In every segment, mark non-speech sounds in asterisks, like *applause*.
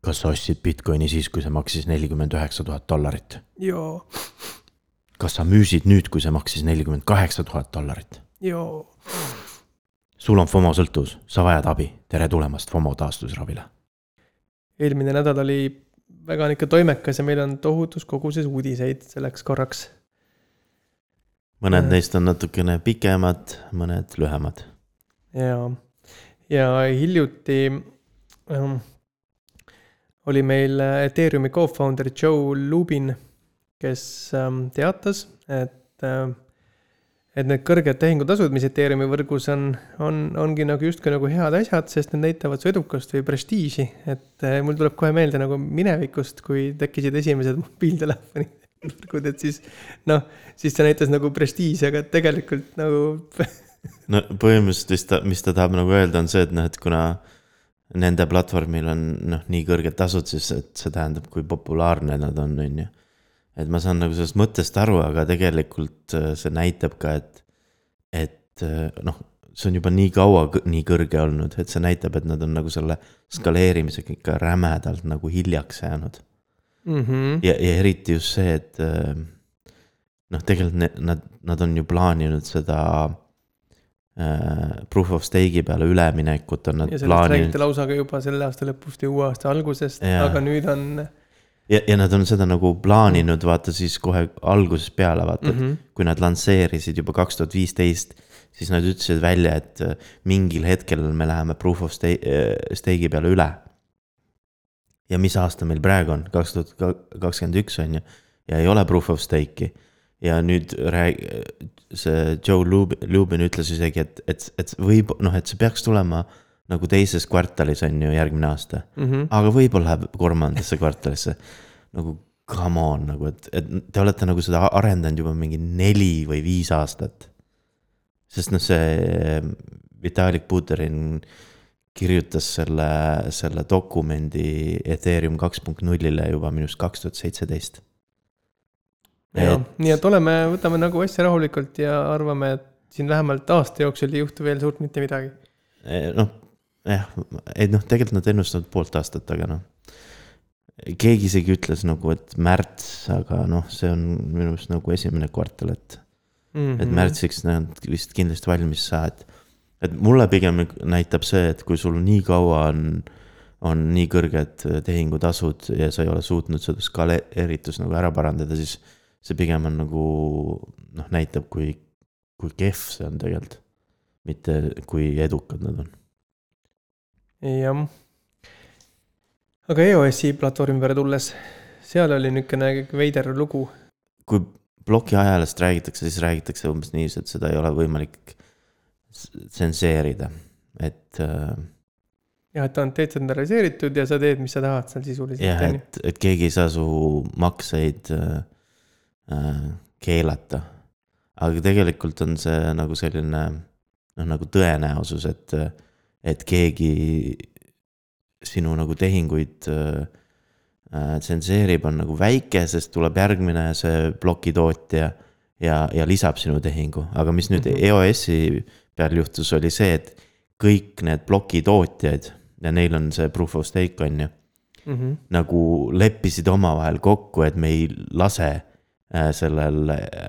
kas sa ostsid Bitcoini siis, kui see maksis nelikümmend üheksa tuhat dollarit? joo, kas sa müüsid nüüd, kui see maksis nelikümmend kaheksa tuhat dollarit? joo. sul on FOMO sõltuvus, sa vajad abi, tere tulemast FOMO taastusravile. eelmine nädal oli väga nihuke toimekas ja meil on tohutus koguses uudiseid selleks korraks. mõned Äh. neist on natukene pikemad, mõned lühemad. ja, ja hiljuti ähm, oli meil Ethereumi co-founder Joe Lubin, kes ähm, teatas, et ähm, et need kõrged tehingutasud, mis Ethereumi võrgus on, on, ongi nagu justkui nagu head asjad, sest need näitavad su edukust või prestiiži. et äh, mul tuleb kohe meelde nagu minevikust, kui tekkisid esimesed *laughs* mobiiltelefoni võrgud, et siis noh, siis see näitas nagu prestiiži, aga tegelikult nagu *laughs* no põhimõtteliselt vist ta, mis ta tahab nagu öelda, on see, et noh, et kuna nende platvormil on noh, nii kõrged tasud, siis et see tähendab, kui populaarne nad on, on ju. et ma saan nagu sellest mõttest aru, aga tegelikult äh, see näitab ka, et, et äh, noh, see on juba nii kaua nii kõrge olnud, et see näitab, et nad on nagu selle skaleerimisega ikka rämedalt nagu hiljaks jäänud. mm. -hmm. ja, ja eriti just see, et äh, noh, tegelikult ne, nad, nad on ju plaaninud seda proof of stake'i peale üleminekut on nad ja sellest plaaninud räägiti lausa ka juba selle aasta lõpust ja uue aasta algusest, aga nüüd on ja, ja nad on seda nagu plaaninud, vaata siis kohe algusest peale, vaata mm, -hmm. -hmm. kui nad lansseerisid juba kaks tuhat viisteist, siis nad ütlesid välja, et äh, mingil hetkel me läheme proof of äh, stake'i peale üle. ja mis aasta meil praegu on, kaks tuhat kakskümmend üks on ju, ja ei ole proof of stake'i. Ja nüüd rääg-, see Joe Lubin, Lubin ütles isegi, et, et, et võib, noh, et see peaks tulema nagu teises kvartalis on ju järgmine aasta Mm -hmm. aga võib-olla läheb kolmandasse kvartalisse. nagu come on nagu, et, et te olete nagu seda arendanud juba mingi neli või viis aastat. sest noh, see Vitalik Buterin kirjutas selle, selle dokumendi Ethereum kaks punkt nullile juba minu arust kaks tuhat seitseteist. Jah, nii et oleme, võtame nagu asja rahulikult ja arvame, et siin vähemalt aasta jooksul ei juhtu veel suurt mitte midagi. noh, jah, et noh, tegelikult nad ennustavad poolt aastat, aga noh. keegi isegi ütles nagu, et märts, aga noh, see on minu arust nagu esimene kvartal, et mm. et. märtsiks nad vist kindlasti valmis saa, et. et mulle pigem näitab see, et kui sul nii kaua on, on nii kõrged tehingutasud ja sa ei ole suutnud seda skaleeritust nagu ära parandada, siis. See pigem on nagu noh, näitab, kui, kui kehv see on tegelikult. mitte kui edukad nad on. jah. aga EOS-i platvormi peale tulles, seal oli niisugune veider lugu. kui ploki ajalast räägitakse, siis räägitakse umbes niiviisi, et seda ei ole võimalik tsenseerida, et äh, jah, et ta on detsentraliseeritud ja sa teed, mis sa tahad seal sisuliselt, jah, et, et keegi ei saa su makseid äh, keelata. aga tegelikult on see nagu selline noh, nagu tõenäosus, et, et keegi sinu nagu tehinguid äh, äh, tsenseerib, on nagu väike, sest tuleb järgmine see plokitootja ja, ja lisab sinu tehingu, aga mis nüüd Mhm. EOS-i peal juhtus, oli see, et kõik need plokitootjaid ja neil on see proof of stake on ju Mm -hmm. nagu leppisid omavahel kokku, et me ei lase äh, sellel äh,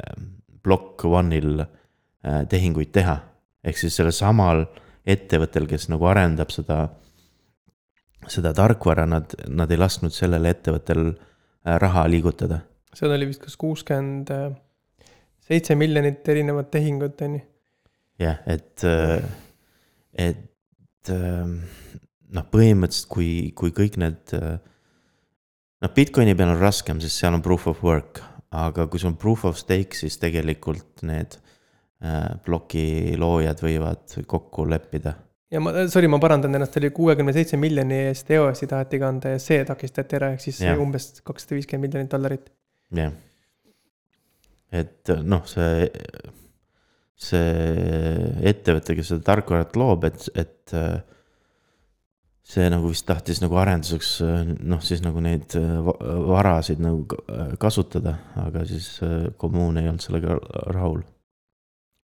Block One'il äh, tehinguid teha. ehk siis sellel samal ettevõttel, kes nagu arendab seda, seda tarkvara, nad, nad ei lasknud sellel ettevõttel äh, raha liigutada. seal oli vist kas kuuskümmend seitse miljonit erinevat tehingut, on ju. jah, et, et noh, põhimõtteliselt kui, kui kõik need noh, Bitcoini peal on raskem, sest seal on proof of work, aga kui sul on proof of stake, siis tegelikult need ploki loojad võivad kokku leppida. ja ma, sorry, ma parandan ennast, oli kuuekümne seitse miljoni eest EOS-i taheti kanda ja see takistati ära, ehk siis Ja. umbes kakssada viiskümmend miljonit dollarit. jah, et noh, see, see ettevõte, kes seda tarkvarat loob, et, et see nagu vist tahtis nagu arenduseks noh, siis nagu neid varasid nagu kasutada, aga siis kommuun ei olnud sellega rahul.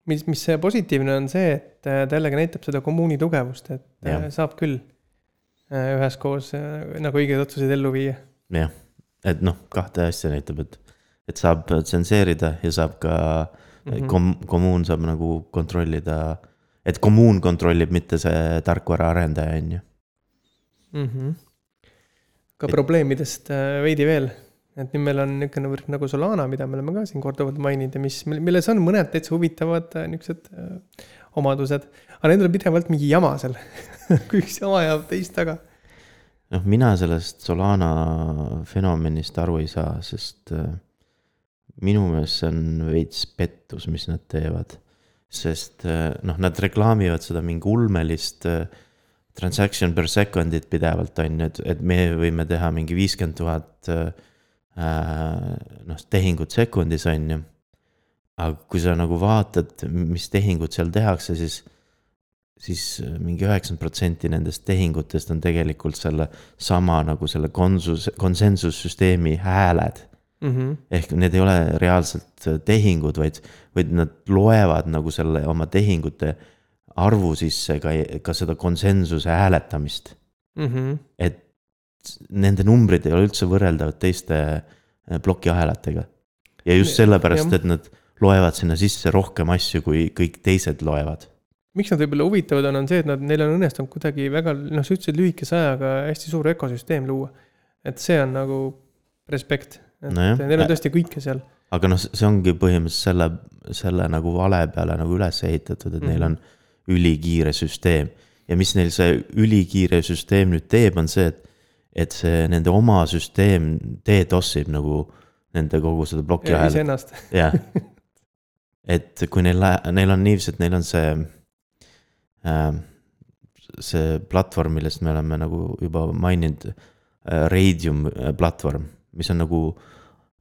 mis, mis positiivne on see, et ta jällegi näitab seda kommuuni tugevust, et ja. saab küll. äh, üheskoos äh, nagu õigeid otsuseid ellu viia. jah, et noh, kahte asja näitab, et, et saab tsenseerida ja saab ka mm. -hmm. kom-, kommuun saab nagu kontrollida. et kommuun kontrollib, mitte see tarkvara arendaja, on ju. Mhm. ka probleemidest äh, veidi veel, et nüüd meil on niisugune võrk nagu Solana, mida me oleme ka siin korduvalt maininud ja mis, milles on mõned täitsa huvitavad äh, niisugused äh, omadused. aga nendel on pidevalt mingi jama seal, *laughs* kui üks jama jääb teist taga. noh, mina sellest Solana fenomenist aru ei saa, sest minu meelest see on veits pettus, mis nad teevad. sest noh, nad reklaamivad seda mingi ulmelist äh, transaction per second'it pidevalt on ju, et, et me võime teha mingi viiskümmend tuhat äh, noh, tehingut sekundis on ju. aga kui sa nagu vaatad, mis tehingud seal tehakse, siis siis mingi üheksakümmend protsenti nendest tehingutest on tegelikult selle sama nagu selle konsus, konsensussüsteemi hääled. Mhm. ehk need ei ole reaalselt tehingud, vaid, vaid nad loevad nagu selle oma tehingute arvu sisse ka, ka seda konsensuse hääletamist. Mhm. et nende numbrid ei ole üldse võrreldavad teiste eh, plokiahelatega. ja just sellepärast, jah. et nad loevad sinna sisse rohkem asju, kui kõik teised loevad. miks nad võib-olla huvitavad on, on see, et nad, neil on õnnestunud kuidagi väga noh, suhteliselt lühikese ajaga hästi suur ökosüsteem luua. et see on nagu respekt, et Nojah. neil on tõesti kõike seal. aga noh, see ongi põhimõtteliselt selle, selle nagu vale peale nagu üles ehitatud, et mm -hmm. neil on ülikiire süsteem. ja mis neil see ülikiire süsteem nüüd teeb, on see, et, et see nende oma süsteem DDoS-ib nagu nende kogu seda plokiahelat, iseennast. jah. et kui neil, neil on niiviisi, et neil on see äh,, see platvorm, millest me oleme nagu juba maininud äh,, Radium äh, platvorm, mis on nagu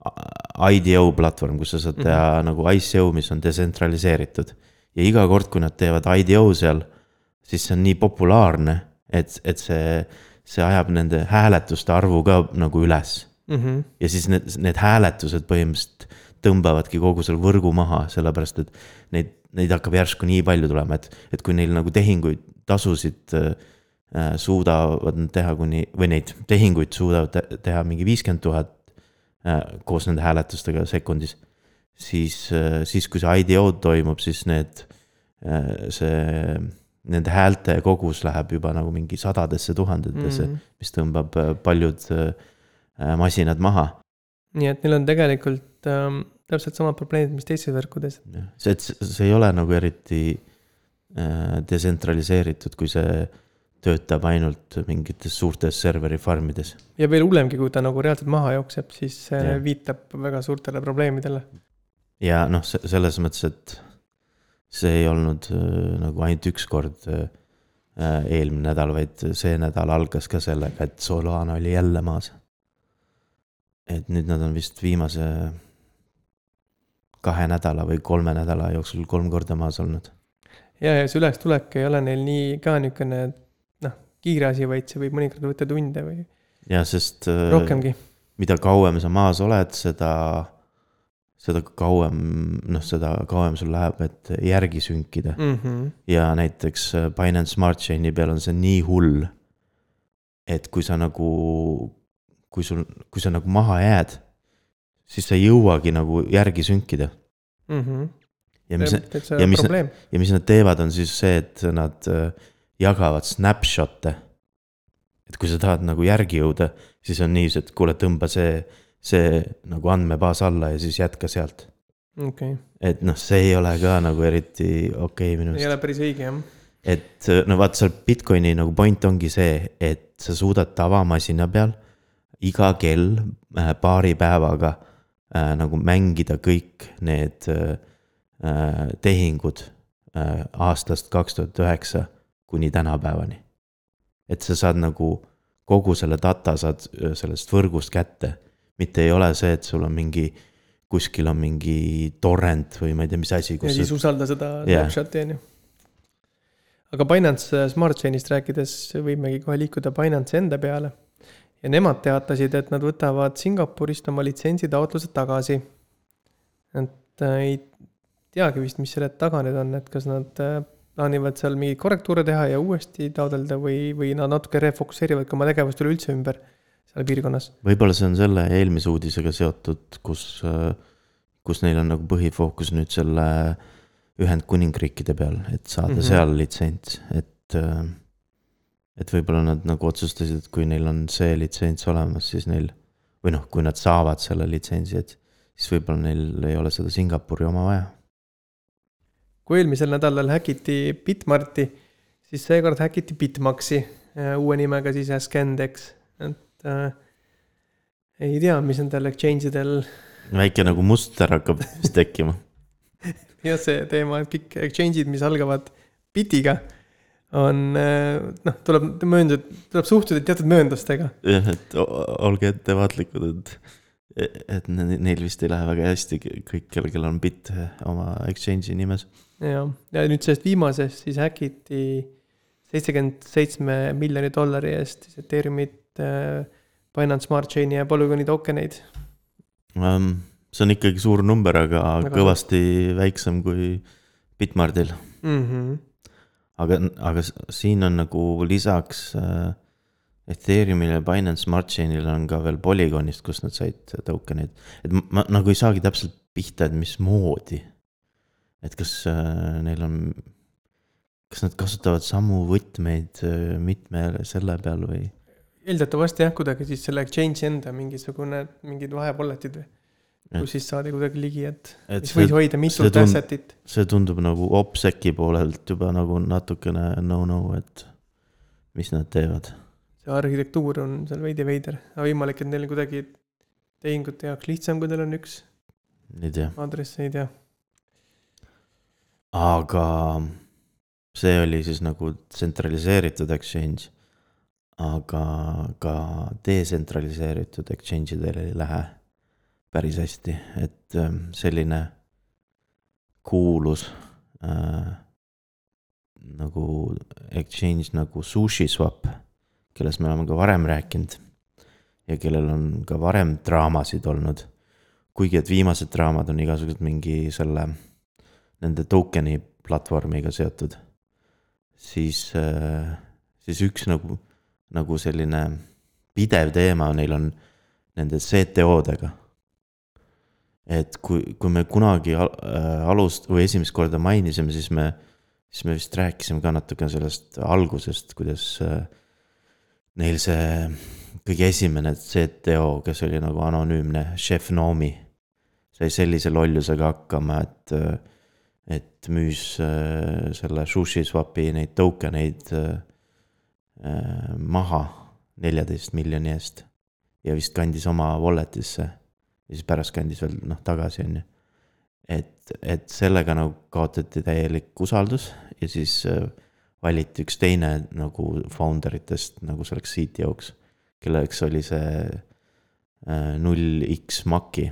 a- IDO platvorm, kus sa saad teha mm -hmm. nagu ICO, mis on detsentraliseeritud. Ja iga kord, kui nad teevad IDO seal, siis see on nii populaarne, et, et see, see ajab nende hääletuste arvu ka nagu üles Mhm. ja siis need, need hääletused põhimõtteliselt tõmbavadki kogu selle võrgu maha, sellepärast et neid, neid hakkab järsku nii palju tulema, et, et kui neil nagu tehinguid, tasusid äh, äh, suudavad nad teha kuni või neid tehinguid suudavad te- teha mingi viiskümmend tuhat äh, koos nende hääletustega sekundis, siis äh,, siis kui see IDO toimub, siis need äh,, see, nende häälte kogus läheb juba nagu mingi sadadesse tuhandetesse mm. -hmm. mis tõmbab äh, paljud masinad maha. nii et neil on tegelikult ähm, täpselt samad probleemid, mis teistes võrkudes. see, et see- ei ole nagu eriti äh, detsentraliseeritud, kui see töötab ainult mingites suurtes serveri farm ides. ja veel hullemgi, kui ta nagu reaalselt maha jookseb, siis see Jah. viitab väga suurtele probleemidele. Ja noh, selles mõttes, et see ei olnud äh, nagu ainult üks kord äh, eelmine nädal, vaid see nädal algas ka sellega, et Solana oli jälle maas. et nüüd nad on vist viimase kahe nädala või kolme nädala jooksul kolm korda maas olnud. ja, ja see ülestulek ei ole neil nii ka niisugune noh, kiire asi, vaid see võib mõnikord võtta tunde või ja sest äh, rohkemgi. mida kauem sa maas oled, seda, seda kauem, noh, seda kauem sul läheb, et järgi sünkida mm.. Mm -hmm. ja näiteks äh, Binance Smart Chain'i peal on see nii hull, et kui sa nagu, kui sul, kui sa nagu maha jääd, siis sa ei jõuagi nagu järgi sünkida. Mm -hmm. ja mis, ja mis- ja mis nad teevad, on siis see, et nad äh, jagavad snapshot'e. et kui sa tahad nagu järgi jõuda, siis on niiviisi, et kuule, tõmba see, see nagu andmebaas alla ja siis jätka sealt. okei okay., et noh, see ei ole ka nagu eriti okei okay, minu ei meelest. ole päris õige jah. et no vaat seal Bitcoini nagu point ongi see, et sa suudad tavamasina peal iga kell äh, paari päevaga äh, nagu mängida kõik need äh, äh, tehingud äh, aastast kaks tuhat üheksa kuni tänapäevani. et sa saad nagu kogu selle data saad äh, sellest võrgust kätte, mitte ei ole see, et sul on mingi kuskil on mingi torrent või ma ei tea, mis asi, ja siis sa usalda seda Jah. snapshot'i on ju. aga Binance Smart Chain'ist rääkides võimegi kohe liikuda Binance'i enda peale. ja nemad teatasid, et nad võtavad Singapurist oma litsentsitaotlused tagasi. et äh, ei teagi vist, mis selle taga nüüd on, et kas nad äh, plaanivad seal mingeid korrektuure teha ja uuesti taotleda või, või nad natuke refokusseerivad ka oma tegevust üleüldse ümber seal piirkonnas. võib-olla see on selle eelmise uudisega seotud, kus, kus neil on nagu põhifookus nüüd selle Ühendkuningriikide peal, et saada mm. -hmm. seal litsents, et. et võib-olla nad nagu otsustasid, et kui neil on see litsents olemas, siis neil või noh, kui nad saavad selle litsentsi, et siis võib-olla neil ei ole seda Singapuri oma vaja. kui eelmisel nädalal häkiti Bitmarti, siis seekord häkiti Bitmaxi äh, uue nimega siis Scandex, et äh, ei tea, mis nendel exchange idel väike nagu muster hakkab vist tekkima. *laughs* ja see teema, et kõik exchange'id, mis algavad bitiga, on äh, noh, tuleb möönda, tuleb suhtuda teatud mööndustega. jah, et olge ettevaatlikud, et, et ne- neil vist ei lähe väga hästi kõik, kellel, kellel on bitt oma exchange'i nimes. ja, ja nüüd sellest viimasest siis häkiti seitsekümmend seitsme miljoni dollari eest siis Ethereumit äh,, Binance Smart Chain'i ja Polygoni tokeneid. Um, see on ikkagi suur number, aga Väga kõvasti väiksem kui Bitmardil. Mm -hmm. aga, aga siin on nagu lisaks äh, Ethereumile ja Binance Smart Chain'ile on ka veel Polygonist, kust nad said token'id. et ma, ma nagu ei saagi täpselt pihta, et mismoodi. et kas äh, neil on, kas nad kasutavad samu võtmeid äh, mitme selle peal või? Eeldatavasti jah, kuidagi siis selle exchange'i enda mingisugune, mingid vahepolletid või, kus siis saadi kuidagi ligi, et et mis võis, hoida mitut asset'it. see tundub nagu OPSEC-i poolelt juba nagu natukene no-no, et mis nad teevad. see arhitektuur on seal veidi veider, aga võimalik, et neil kuidagi tehingute jaoks lihtsam, kui teil on üks ei tea, aadress, ei tea. aga see oli siis nagu tsentraliseeritud exchange. Aga ka detsentraliseeritud exchange idel ei lähe päris hästi, et ähm, selline kuulus äh, nagu exchange nagu SushiSwap, kellest me oleme ka varem rääkinud ja kellel on ka varem draamasid olnud. kuigi, et viimased draamad on igasugused mingi selle, nende token'i platvormiga seotud, siis, siis üks nagu, nagu selline pidev teema neil on nende CTO-dega. et kui, kui me kunagi äh, alust- või esimest korda mainisime, siis me, siis me vist rääkisime ka natuke sellest algusest, kuidas äh, neil see kõige esimene CTO, kes oli nagu anonüümne, Chef Nomi, sai sellise lollusega hakkama, et, et müüs äh, selle SushiSwapi neid token eid äh, maha neljateist miljoni eest ja vist kandis oma wallet'isse ja siis pärast kandis veel noh tagasi, on ju. et, et sellega nagu kaotati täielik usaldus ja siis äh, valiti üks teine nagu founder itest nagu selleks CTO-ks, kelleks oli see äh, null X Maki.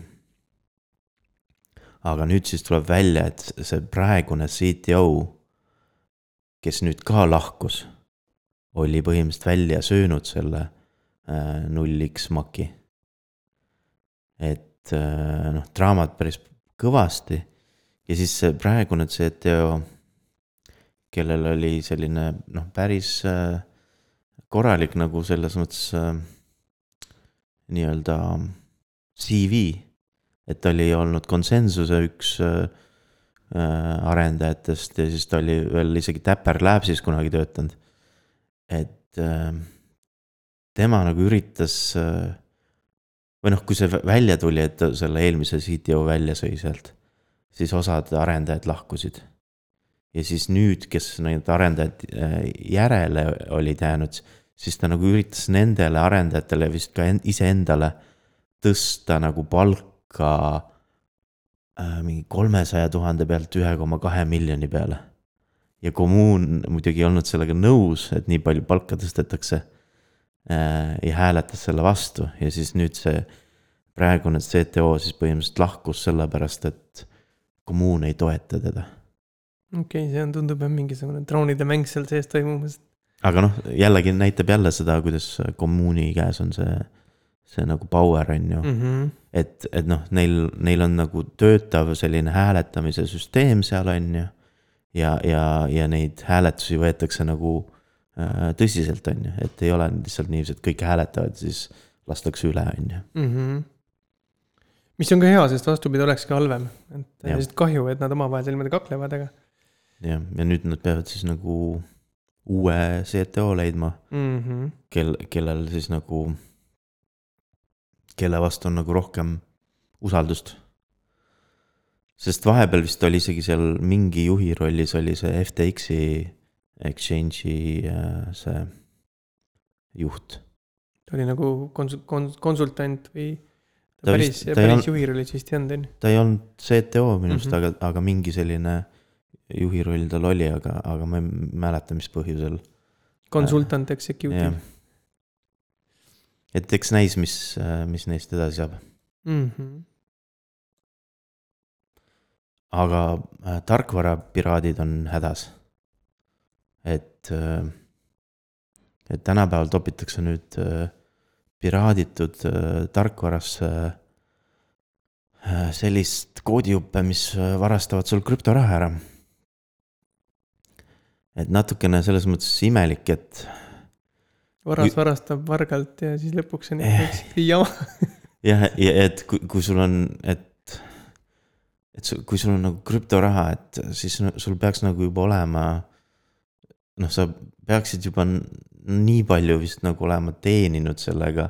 aga nüüd siis tuleb välja, et see praegune CTO, kes nüüd ka lahkus, oli põhimõtteliselt välja söönud selle äh, null X Maki. et äh, noh, draamat päris kõvasti ja siis praegune CTO, kellel oli selline noh, päris äh, korralik nagu selles mõttes nii-öelda CV, et ta oli olnud konsensuse üks arendajatest ja siis ta oli veel isegi Dapper Labsis kunagi töötanud. Et äh, tema nagu üritas äh, või noh, kui see vä- välja tuli, et ta selle eelmise CTO välja sõi sealt, siis osad arendajad lahkusid. ja siis nüüd, kes need arendajad äh, järele olid jäänud, siis ta nagu üritas nendele arendajatele vist ka en- iseendale tõsta nagu palka mingi kolmesaja tuhande pealt ühe koma kahe miljoni peale. Ja kommuun muidugi ei olnud sellega nõus, et nii palju palka tõstetakse äh, ja hääletas selle vastu ja siis nüüd see praegune CTO siis põhimõtteliselt lahkus sellepärast, et kommuun ei toeta teda. okei okay,, see on, tundub jah mingisugune droonide mäng seal sees toimumas. aga noh, jällegi näitab jälle seda, kuidas kommuuni käes on see, see nagu power on ju mm.. -hmm. et, et noh, neil, neil on nagu töötav selline hääletamise süsteem seal on ju. Ja, ja, ja neid hääletusi võetakse nagu äh, tõsiselt, on ju, et ei ole lihtsalt niiviisi, et kõik hääletavad, siis lastakse üle, on ju. Mhm. mis on ka hea, sest vastupidi olekski halvem, et lihtsalt kahju, et nad omavahel niimoodi kaklevad, aga jah, ja nüüd nad peavad siis nagu uue CTO leidma, mm. -hmm. kel, kellel siis nagu, kelle vastu on nagu rohkem usaldust. Sest vahepeal vist oli isegi seal mingi juhi rollis oli see FTX-i exchange'i äh, see juht. ta oli nagu kons-, kons-, konsultant või Ta päris ta päris olnud- juhi rollis vist ei olnud, on ju. ta ei olnud CTO minu arust mm, -hmm. aga, aga mingi selline juhi roll tal oli, aga, aga ma ei mäleta, mis põhjusel. konsultant executive jah. et eks näis, mis, mis neist edasi saab. mm. -hmm. Aga äh, tarkvarapiraadid on hädas. et äh,, et tänapäeval topitakse nüüd äh, piraaditud äh, tarkvarasse äh, sellist koodijuppe, mis äh, varastavad sul krüptoraha ära. et natukene selles mõttes imelik, et varas varastab vargalt ja siis lõpuks on Eh. ikka jama. *laughs* jah, ja et kui, kui sul on, et, et sul, kui sul on nagu krüptoraha, et siis sul peaks nagu juba olema. noh, sa peaksid juba nii palju vist nagu olema teeninud sellega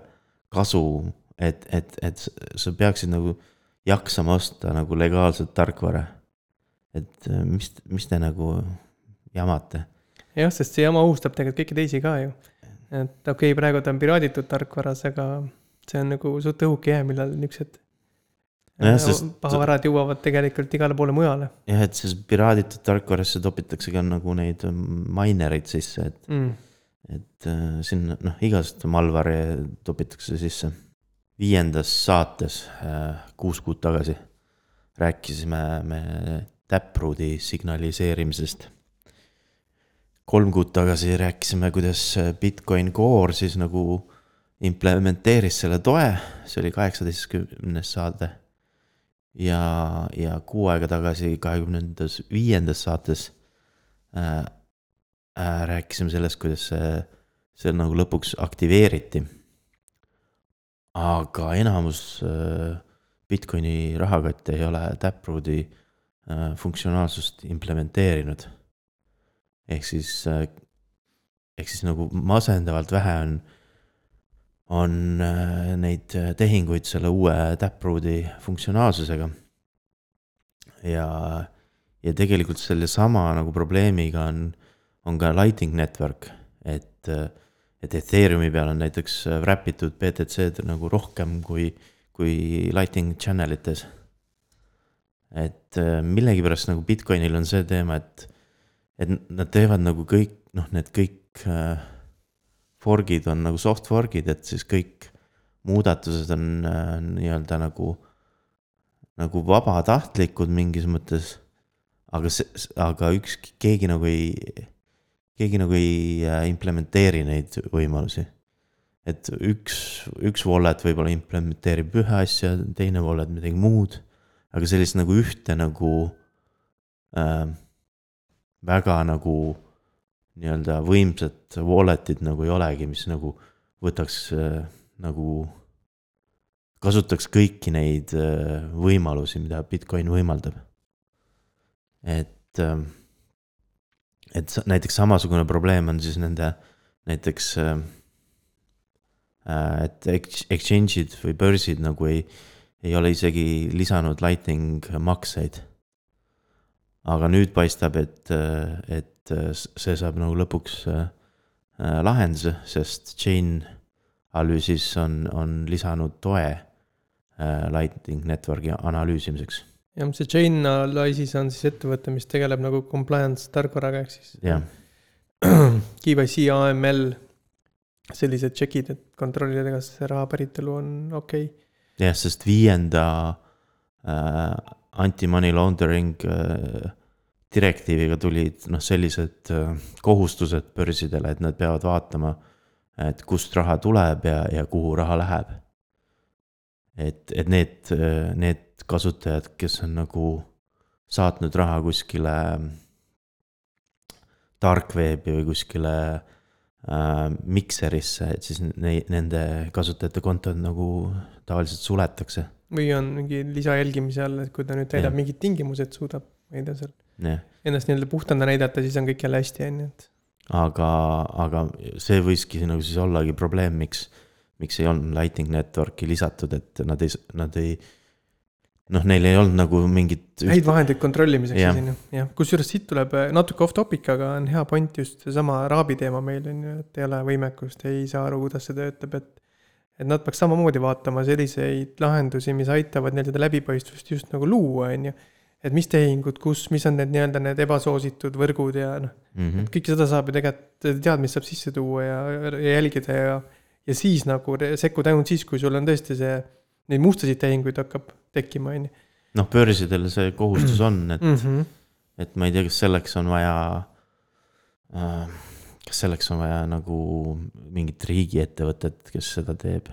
kasu, et, et, et sa peaksid nagu jaksama osta nagu legaalset tarkvara. et äh, mis, mis te nagu jamate? jah, sest see jama ohustab tegelikult kõiki teisi ka ju. et okei okay,, praegu ta on piraaditud tarkvaras, aga see on nagu suht õhuke jää, millal niuksed Äh, sest- pahavarad jõuavad tegelikult igale poole mujale jah, et siis piraaditud tarkvarasse topitakse ka nagu neid minereid sisse, et mm.. et äh, sinna noh, igast malvare topitakse sisse. viiendas saates äh, kuus kuud tagasi rääkisime me Taprooti signaliseerimisest. kolm kuud tagasi rääkisime, kuidas Bitcoin Core siis nagu implementeeris selle toe, see oli kaheksateistkümnes saade. Ja, ja kuu aega tagasi, kahekümnendas, viiendas saates äh, äh, rääkisime sellest, kuidas see, see nagu lõpuks aktiveeriti. aga enamus äh, Bitcoini rahakotte ei ole Taprooti äh, funktsionaalsust implementeerinud. ehk siis äh,, ehk siis nagu masendavalt vähe on, on äh, neid tehinguid selle uue Taprooti funktsionaalsusega. ja, ja tegelikult sellesama nagu probleemiga on on ka Lightning Network, et, et Ethereumi peal on näiteks wrap itud BTC-d nagu rohkem kui, kui Lightning channel ites. et äh, millegipärast nagu Bitcoinil on see teema, et, et nad teevad nagu kõik, noh, need kõik äh, fork'id on nagu soft fork'id, et siis kõik muudatused on äh, nii-öelda nagu, nagu vabatahtlikud mingis mõttes. aga see, aga üks, keegi nagu ei keegi nagu ei äh, implementeeri neid võimalusi. et üks, üks wallet võib-olla implementeerib ühe asja, teine wallet midagi muud, aga sellist nagu ühte nagu äh, väga nagu nii-öelda võimsat wallet'it nagu ei olegi, mis nagu võtaks äh, nagu, kasutaks kõiki neid äh, võimalusi, mida Bitcoin võimaldab. et äh, et näiteks samasugune probleem on siis nende näiteks et ex- exchange'id või börsid nagu ei, ei ole isegi lisanud lightning makseid. Aga nüüd paistab, et, et see saab nagu lõpuks äh, lahenduse, sest chain analüüsis on, on lisanud toe äh, lightning network'i analüüsimiseks. jah, see Chainalysis on siis ettevõte, mis tegeleb nagu compliance tarkvaraga, ehk siis jah, KYC, AML, sellised tšekid, et kontrollida, kas raha päritolu on okei okay.. jah, sest viienda äh, anti-money laundering äh, direktiiviga tulid noh, sellised äh, kohustused börsidele, et nad peavad vaatama, et kust raha tuleb ja, ja kuhu raha läheb. et, et need, need kasutajad, kes on nagu saatnud raha kuskile dark web'i või kuskile äh, mikserisse, et siis nei-, nende kasutajate kontod nagu tavaliselt suletakse. Või on mingi lisajälgimise all, et kui ta nüüd täidab Jah. mingid tingimused, suudab, ma ei tea, seal jah, ennast nii-öelda puhtana näidata, siis on kõik jälle hästi, on ju, et. aga, aga see võiski nagu siis ollagi probleem, miks, miks ei olnud Lightning Networki lisatud, et nad ei, nad ei. noh, neil ei olnud nagu mingit. häid vahendeid kontrollimiseks Jah. siis on ju, jah, kusjuures siit tuleb äh, natuke off topic, aga on hea point just seesama Raabi teema meil on ju, et ei ole võimekust, ei saa aru, kuidas see töötab, et. Et nad peaks samamoodi vaatama selliseid lahendusi, mis aitavad nii-öelda läbipaistvust just nagu luua, on ju. et mis tehingud, kus, mis on need nii-öelda need ebasoositud võrgud ja noh, mm. -hmm. kõike seda saab ju tegelikult, teadmist saab sisse tuua ja, ja jälgida ja. ja siis nagu sekkuda ainult siis, kui sul on tõesti see, neid mustasid tehinguid hakkab tekkima, on ju. noh, börsidel see kohustus on, et Mhm. et ma ei tea, kas selleks on vaja äh, kas selleks on vaja nagu mingit riigiettevõtet, kes seda teeb?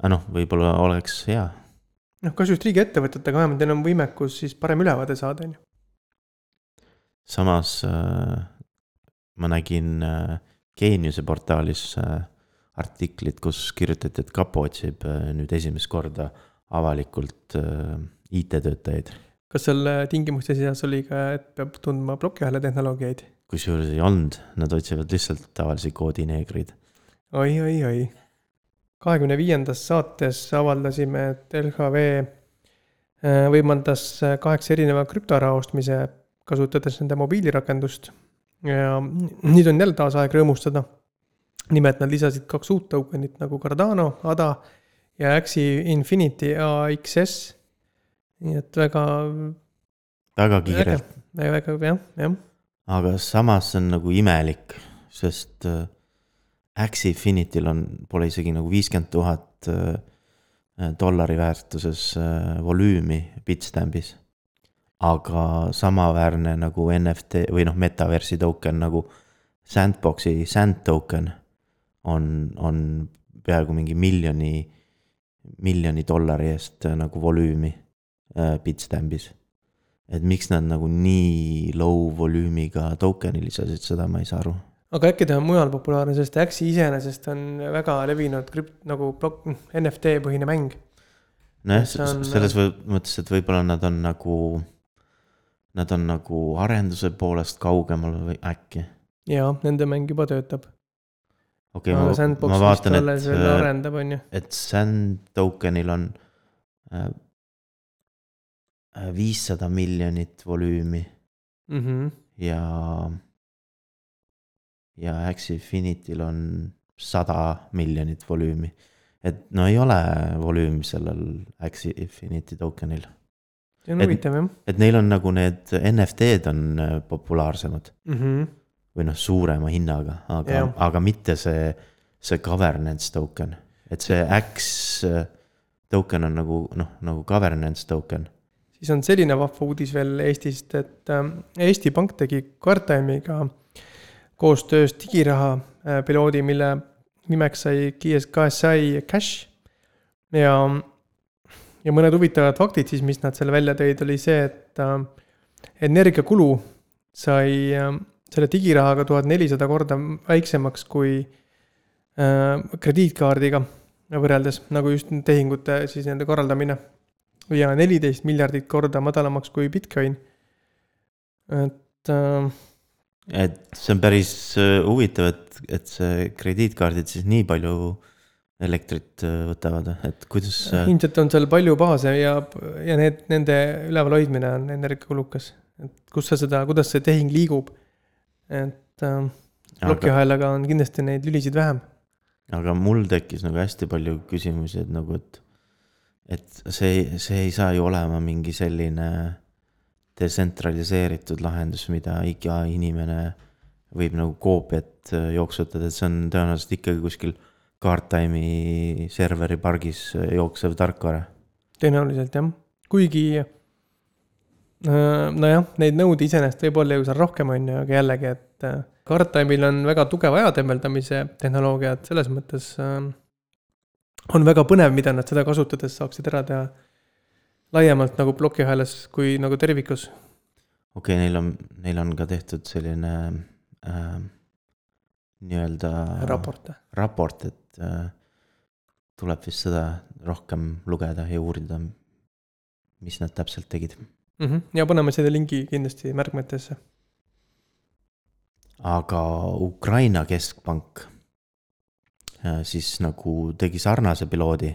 aga noh, võib-olla oleks hea. noh, kas just riigiettevõtetega, vähemalt neil on võimekus siis parem ülevaade saada, on ju. samas äh, ma nägin äh, Geeniuse portaalis äh, artiklit, kus kirjutati, et kapo otsib äh, nüüd esimest korda avalikult äh, IT-töötajaid. kas seal tingimuste seas oli ka, et peab tundma plokiahela tehnoloogiaid kusjuures ei olnud, nad otsivad lihtsalt tavalisi koodineegreid. oi, oi, oi. kahekümne viiendas saates avaldasime, et LHV äh, võimaldas äh, kaheksa erineva krüptoraha ostmise, kasutades nende mobiilirakendust. ja nüüd on jälle taas aeg rõõmustada. nimelt nad lisasid kaks uut tokenit nagu Cardano, ADA ja Axie Infinity AXS. nii et väga, väga kiirelt, väga jah, jah aga samas see on nagu imelik, sest äh, Axie Infinityl on, pole isegi nagu viiskümmend tuhat äh, dollari väärtuses äh, volüümi Bitstampis. aga samaväärne nagu NFT või noh, metaversi token nagu Sandboxi Sand token on, on peaaegu mingi miljoni, miljoni dollari eest nagu volüümi Bitstampis et miks nad nagu nii low volüümiga token'i lisasid, seda ma ei saa aru. aga äkki ta on mujal populaarne, sest Axie iseenesest on väga levinud krüpt-, nagu plokk, NFT põhine mäng. nojah, See on- selles võ- mõttes, et võib-olla nad on nagu, nad on nagu arenduse poolest kaugemal või äkki. jaa, nende mäng juba töötab. okei aga okay,, ma, ma vaatan, et, ju. et Sand token'il on äh, viissada miljonit volüümi Mhm. ja, ja Axie Infinityl on sada miljonit volüümi. et no ei ole volüümi sellel Axie Infinity token'il, see on huvitav jah et neil on nagu need NFT-d on äh, populaarsemad mm. -hmm. või noh, suurema hinnaga, aga Jah., aga mitte see, see governance token, et see X äh, token on nagu noh, nagu governance token. Siis on selline vahva uudis veel Eestist, et ähm, Eesti Pank tegi Guardtime'iga koostöös digiraha äh, piloodi, mille nimeks sai KS KSI Cash. ja, ja mõned huvitavad faktid siis, mis nad selle välja tõid, oli see, et äh, energiakulu sai äh, selle digirahaga tuhat nelisada korda väiksemaks kui äh, krediitkaardiga võrreldes, nagu just tehingute siis nende korraldamine ja neliteist miljardit korda madalamaks kui Bitcoin. et äh, et see on päris äh, huvitav, et, et see krediitkaardid siis nii palju elektrit äh, võtavad, et kuidas äh, ilmselt on seal palju baase ja, ja need, nende ülevalhoidmine on energiakulukas. et kus sa seda, kuidas see tehing liigub. et äh, aga, plokiahelaga on kindlasti neid lülisid vähem. aga mul tekkis nagu hästi palju küsimusi, et nagu, et et see, see ei saa ju olema mingi selline detsentraliseeritud lahendus, mida iga inimene võib nagu koopiat äh, jooksutada, et see on tõenäoliselt ikkagi kuskil Guardtime'i serveri pargis äh, jooksev tarkvara. tõenäoliselt jah, kuigi äh, nojah, neid nõude iseenesest võib olla ju seal rohkem, on ju, aga jällegi, et Guardtime'il on väga tugev ajatemmeldamise tehnoloogia, et selles mõttes äh, on väga põnev, mida nad seda kasutades saaksid ära teha laiemalt nagu plokiahelas kui nagu tervikus. okei okay,, neil on, neil on ka tehtud selline äh, nii-öelda raport. raport, et äh, tuleb vist seda rohkem lugeda ja uurida, mis nad täpselt tegid. Mhm. ja paneme selle lingi kindlasti märkmetesse. aga Ukraina keskpank siis nagu tegi sarnase piloodi,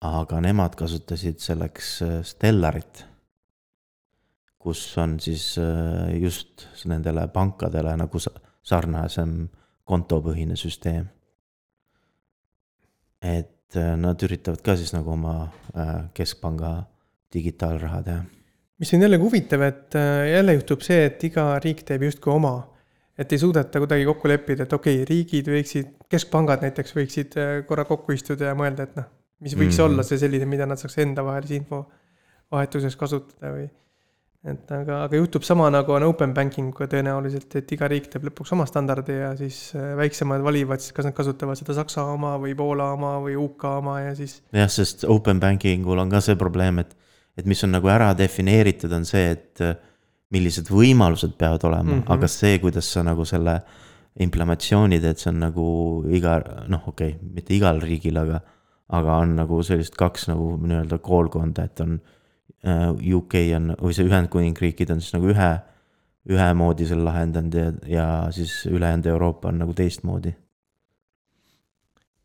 aga nemad kasutasid selleks äh, Stellarit, kus on siis äh, just nendele pankadele nagu sa- sarnasem kontopõhine süsteem. et äh, nad üritavad ka siis nagu oma äh, keskpanga digitaalraha teha. mis on jällegi huvitav, et äh, jälle juhtub see, et iga riik teeb justkui oma. Et ei suudeta kuidagi kokku leppida, et okei okay,, riigid võiksid, keskpangad näiteks võiksid äh, korra kokku istuda ja mõelda, et noh, mis võiks mm. -hmm. olla see selline, mida nad saaks endavahelise info vahetuses kasutada või. et aga, aga juhtub sama nagu on open banking tõenäoliselt, et iga riik teeb lõpuks oma standardi ja siis äh, väiksemad valivad siis, kas nad kasutavad seda Saksa oma või Poola oma või UK oma ja siis. jah, sest open banking ul on ka see probleem, et, et mis on nagu ära defineeritud, on see, et millised võimalused peavad olema mm. -hmm. aga see, kuidas sa nagu selle implementatsiooni teed, see on nagu iga, noh, okei okay,, mitte igal riigil, aga, aga on nagu sellist kaks nagu nii-öelda koolkonda, et on äh, UK on või see Ühendkuningriigid on siis nagu ühe, ühemoodi selle lahendanud ja, ja siis ülejäänud Euroopa on nagu teistmoodi.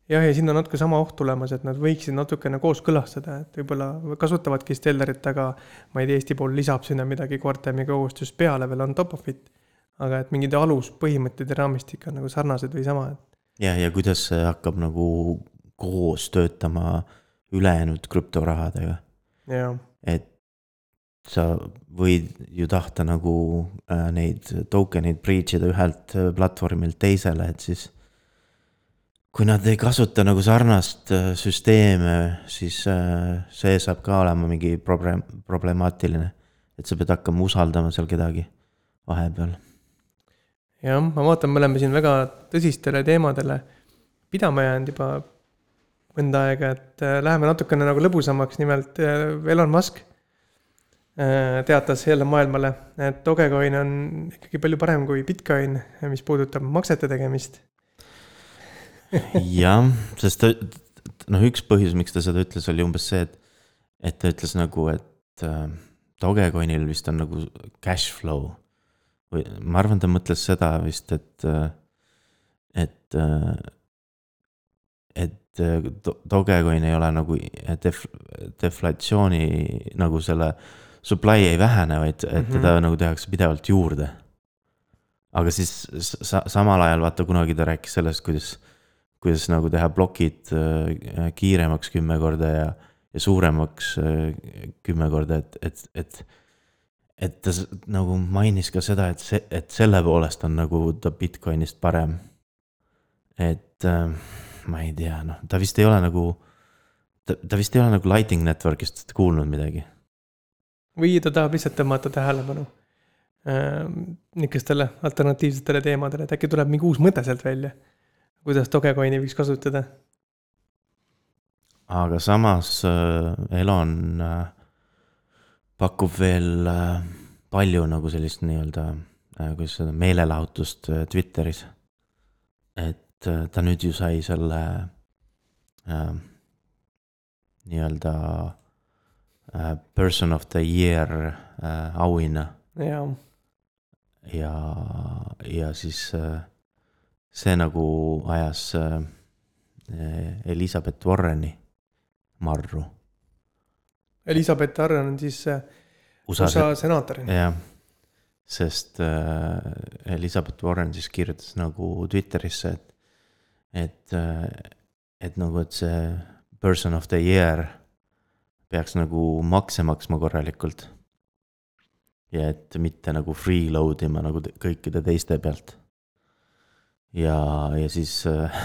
jah, ja siin on natuke sama oht tulemas, et nad võiksid natukene kooskõlastada, et võib-olla kasutavadki Stellarit, aga ma ei tea, Eesti pool lisab sinna midagi Quartemi kohustust peale veel on top of it. aga et mingid aluspõhimõtted ja raamistik on nagu sarnased või samad. jah, ja kuidas see hakkab nagu koos töötama ülejäänud krüptorahadega, et sa võid ju tahta nagu äh, neid token eid breach ida ühelt äh, platvormilt teisele, et siis kui nad ei kasuta nagu sarnast äh, süsteeme, siis äh, see saab ka olema mingi probleem, problemaatiline. et sa pead hakkama usaldama seal kedagi vahepeal. jah, ma vaatan, me oleme siin väga tõsistele teemadele pidama jäänud juba mõnda aega, et äh, läheme natukene nagu lõbusamaks, nimelt Elon Musk teatas jälle maailmale, et Dogecoin on ikkagi palju parem kui Bitcoin, mis puudutab maksete tegemist jah, sest ta, noh, üks põhjus, miks ta seda ütles, oli umbes see, et, et ta ütles nagu, et äh, Dogecoinil vist on nagu cash flow. või ma arvan, ta mõtles seda vist, et, et, et äh, Do- Dogecoin ei ole nagu def-, deflatsiooni nagu selle supply ei vähene, vaid et Mhm. teda nagu tehakse pidevalt juurde. aga siis sa, samal ajal vaata kunagi ta rääkis sellest, kuidas kuidas nagu teha plokid äh, kiiremaks kümme korda ja, ja suuremaks äh, kümme korda, et, et, et. et ta nagu mainis ka seda, et see, et selle poolest on nagu ta Bitcoinist parem. et äh, ma ei tea, noh, ta vist ei ole nagu, ta, ta vist ei ole nagu Lightning Networkist kuulnud midagi. või ta tahab lihtsalt tõmmata tähelepanu äh, nihukestele alternatiivsetele teemadele, et äkki tuleb mingi uus mõte sealt välja. Kuidas Dogecoini võiks kasutada. aga samas äh, Elon äh, pakub veel äh, palju nagu sellist nii-öelda kuidas öelda, meelelahutust Twitteris. et ta nüüd ju sai selle äh, nii-öelda äh, person of the year äh, auhinna ja, ja, ja siis äh, see nagu ajas äh, Elizabeth Warreni marru. Elizabeth Warren on siis äh, USA, USA senaatorina. jah, sest äh, Elizabeth Warren siis kirjutas nagu Twitterisse, et, et äh,, et nagu, et see person of the year peaks nagu makse maksma korralikult. ja et mitte nagu freeload ima nagu kõikide teiste pealt. ja, ja siis äh,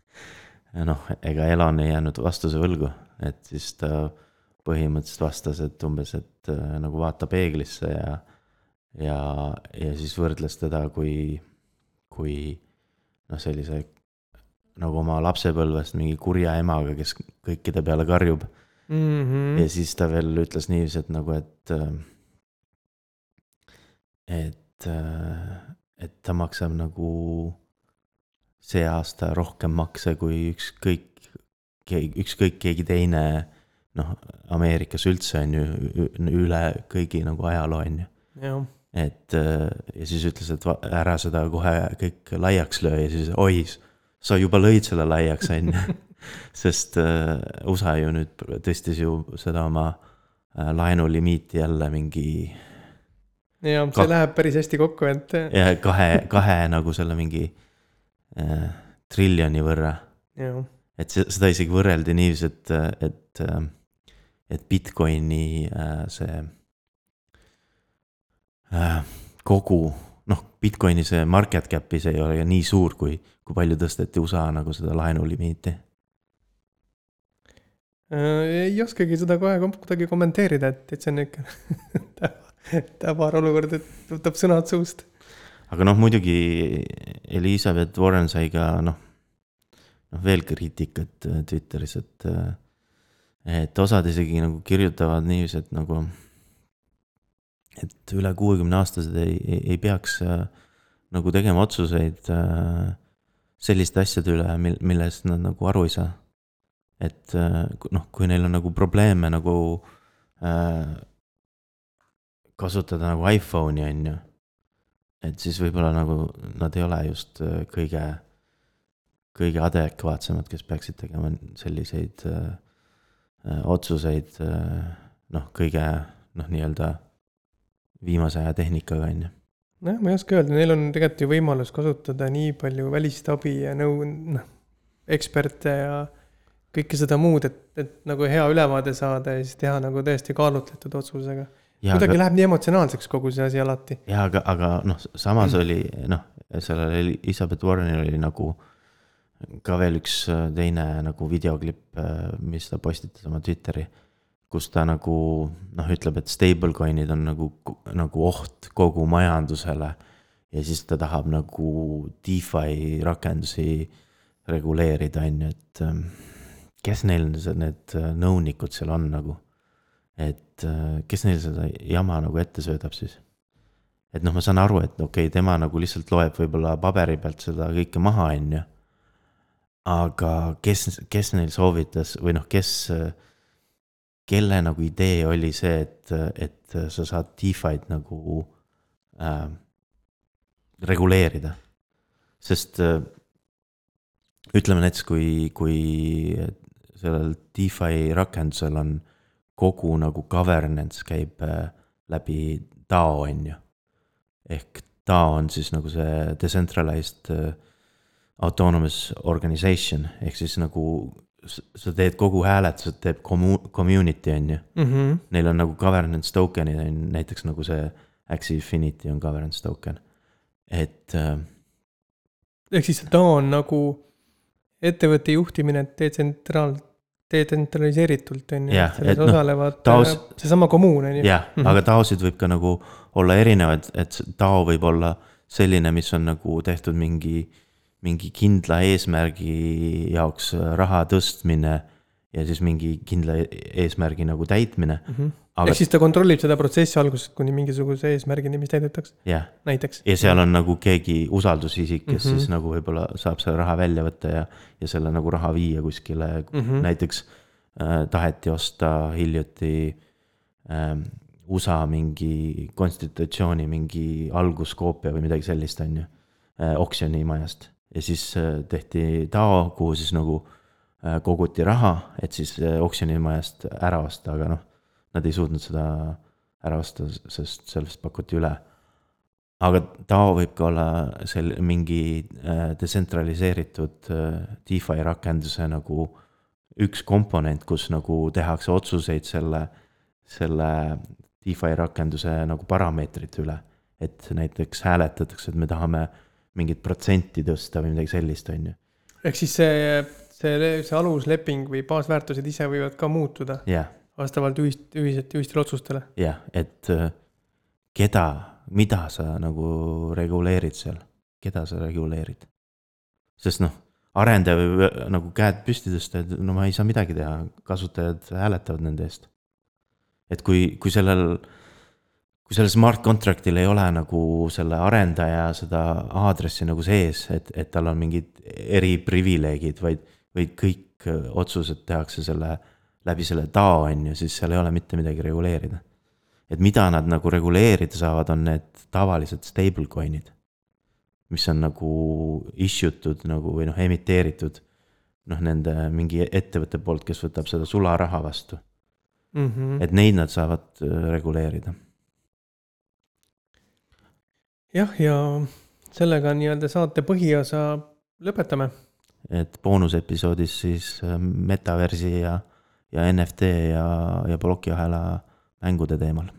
*laughs* noh, ega Elon ei jäänud vastuse võlgu, et siis ta põhimõtteliselt vastas, et umbes, et äh, nagu vaata peeglisse ja, ja, ja siis võrdles teda kui, kui noh, sellise nagu oma lapsepõlvest mingi kurja emaga, kes kõikide peale karjub Mm ja -hmm. siis ta veel ütles niiviisi, et nagu, et. et, et ta maksab nagu see aasta rohkem makse kui ükskõik, ükskõik keegi teine noh, Ameerikas üldse on ju üle kõigi nagu ajaloo on ju. et äh, ja siis ütles, et ära seda kohe kõik laiaks löö ja siis oi, sa juba lõid selle laiaks, on ju. *laughs* sest äh, USA ju nüüd tõstis ju seda oma äh, laenulimiiti jälle mingi ja see läheb päris hästi kokku, et ja kahe, kahe nagu selle mingi triljoni võrra. et see, seda isegi võrreldi niiviisi, et, et, et Bitcoini äh, see äh, kogu, noh, Bitcoini see market cap'i see ei ole nii suur, kui, kui palju tõsteti USA nagu seda laenulimiiti. Äh, ei oskagi seda kohe kuidagi kommenteerida, et, et see on ikka *laughs* täbar olukord, et võtab sõnad suust. Aga noh, muidugi Elizabeth Warren sai ka noh, noh veel kriitikat äh, Twitteris, et, et osad isegi nagu kirjutavad niiviisi, et nagu, et üle kuuekümne aastased ei, ei, ei peaks äh, nagu tegema otsuseid äh, selliste asjade üle, mil, millest nad nagu aru ei saa. et äh, noh, kui neil on nagu probleeme nagu äh, kasutada nagu iPhone'i on ju et siis võib-olla nagu nad ei ole just äh, kõige, kõige adekvaatsemad, kes peaksid tegema selliseid äh, äh, otsuseid noh, kõige noh, nii-öelda viimase aja tehnikaga on ju. nojah, ma ei oska öelda, neil on tegelikult ju võimalus kasutada nii palju välist abi ja nõu, noh, eksperte ja kõike seda muud, et, et nagu hea ülevaade saada ja siis teha nagu tõesti kaalutletud otsusega. Kuidagi aga, läheb nii emotsionaalseks kogu see asi alati. ja aga, aga noh, samas oli noh, sellel Elizabeth Warrenil oli nagu ka veel üks äh, teine nagu videoklipp, mis ta postitas oma Twitteri, kus ta nagu noh, ütleb, et stablecoin'id on nagu, nagu oht kogu majandusele ja siis ta tahab nagu DeFi rakendusi reguleerida, on ju, et ähm, kes neil need äh, nõunikud seal on nagu, et äh, kes neil seda jama nagu ette söödab siis et noh, ma saan aru, et okei okay,, tema nagu lihtsalt loeb võib-olla paberi pealt seda kõike maha, on ju. aga kes, kes neil soovitas või noh, kes, kelle nagu idee oli see, et, et sa saad DeFi'd nagu äh, reguleerida. sest äh, ütleme näiteks, kui, kui sellel DeFi rakendusel on kogu nagu governance käib äh, läbi DAO, on ju ehk DAO on siis nagu see decentralized uh, autonomous organization ehk siis nagu sa teed kogu hääletuse, teeb commu-, community on ju. Mhm. Neil on nagu governance token'id on näiteks nagu see Axie Infinity on governance token. et uh, ehk siis ta on nagu ettevõtte juhtimine detsentraal, detsentraliseeritult on ju Jah,, selles noh, osalevad taos- äh, seesama kommuun on ju. jah, Mhm. aga DAO-sid võib ka nagu olla erinevaid, et DAO võib olla selline, mis on nagu tehtud mingi, mingi kindla eesmärgi jaoks raha tõstmine ja siis mingi kindla e- eesmärgi nagu täitmine, aga Mhm. ehk siis ta kontrollib seda protsessi algusest kuni mingisuguse eesmärgini, mis täidetakse, jah, näiteks. ja seal on nagu keegi usaldusisik, kes mm. -hmm. siis nagu võib-olla saab selle raha välja võtta ja, ja selle nagu raha viia kuskile mm. -hmm. näiteks äh, taheti osta hiljuti ähm, USA mingi konstitutsiooni mingi alguskoopia või midagi sellist, on ju äh,, oksjonimajast ja siis äh, tehti DAO, kuhu siis nagu äh, koguti raha, et siis äh, oksjonimajast ära osta, aga noh, nad ei suutnud seda ära osta, sest sellest pakuti üle aga DAO võib ka olla sel-, mingi äh, detsentraliseeritud äh, DeFi rakenduse nagu üks komponent, kus nagu tehakse otsuseid selle, selle DeFi rakenduse nagu parameetrite üle. et näiteks hääletatakse, et me tahame mingit protsenti tõsta või midagi sellist, on ju. ehk siis see, see, see alusleping või baasväärtused ise võivad ka muutuda jah, vastavalt ühist, ühiselt, ühistele otsustele. jah, et äh, keda, mida sa nagu reguleerid seal, keda sa reguleerid. sest noh, arendaja võib nagu käed püsti tõsta, et no ma ei saa midagi teha, kasutajad hääletavad nende eest. et kui, kui sellel, kui sellel smart contract'il ei ole nagu selle arendaja seda aadressi nagu sees, et, et tal on mingid eriprivileegid, vaid, vaid kõik otsused tehakse selle, läbi selle DAO on ju, siis seal ei ole mitte midagi reguleerida. et mida nad nagu reguleerida saavad, on need tavalised stablecoin'id. mis on nagu issue tud nagu või noh, emiteeritud noh, nende mingi ettevõtte poolt, kes võtab seda sularaha vastu mm. -hmm. et neid nad saavad äh, reguleerida jah, ja sellega nii-öelda saate põhiosa lõpetame. Et boonusepisoodis siis äh, metaversi ja, ja NFT ja, ja plokiahela mängude teemal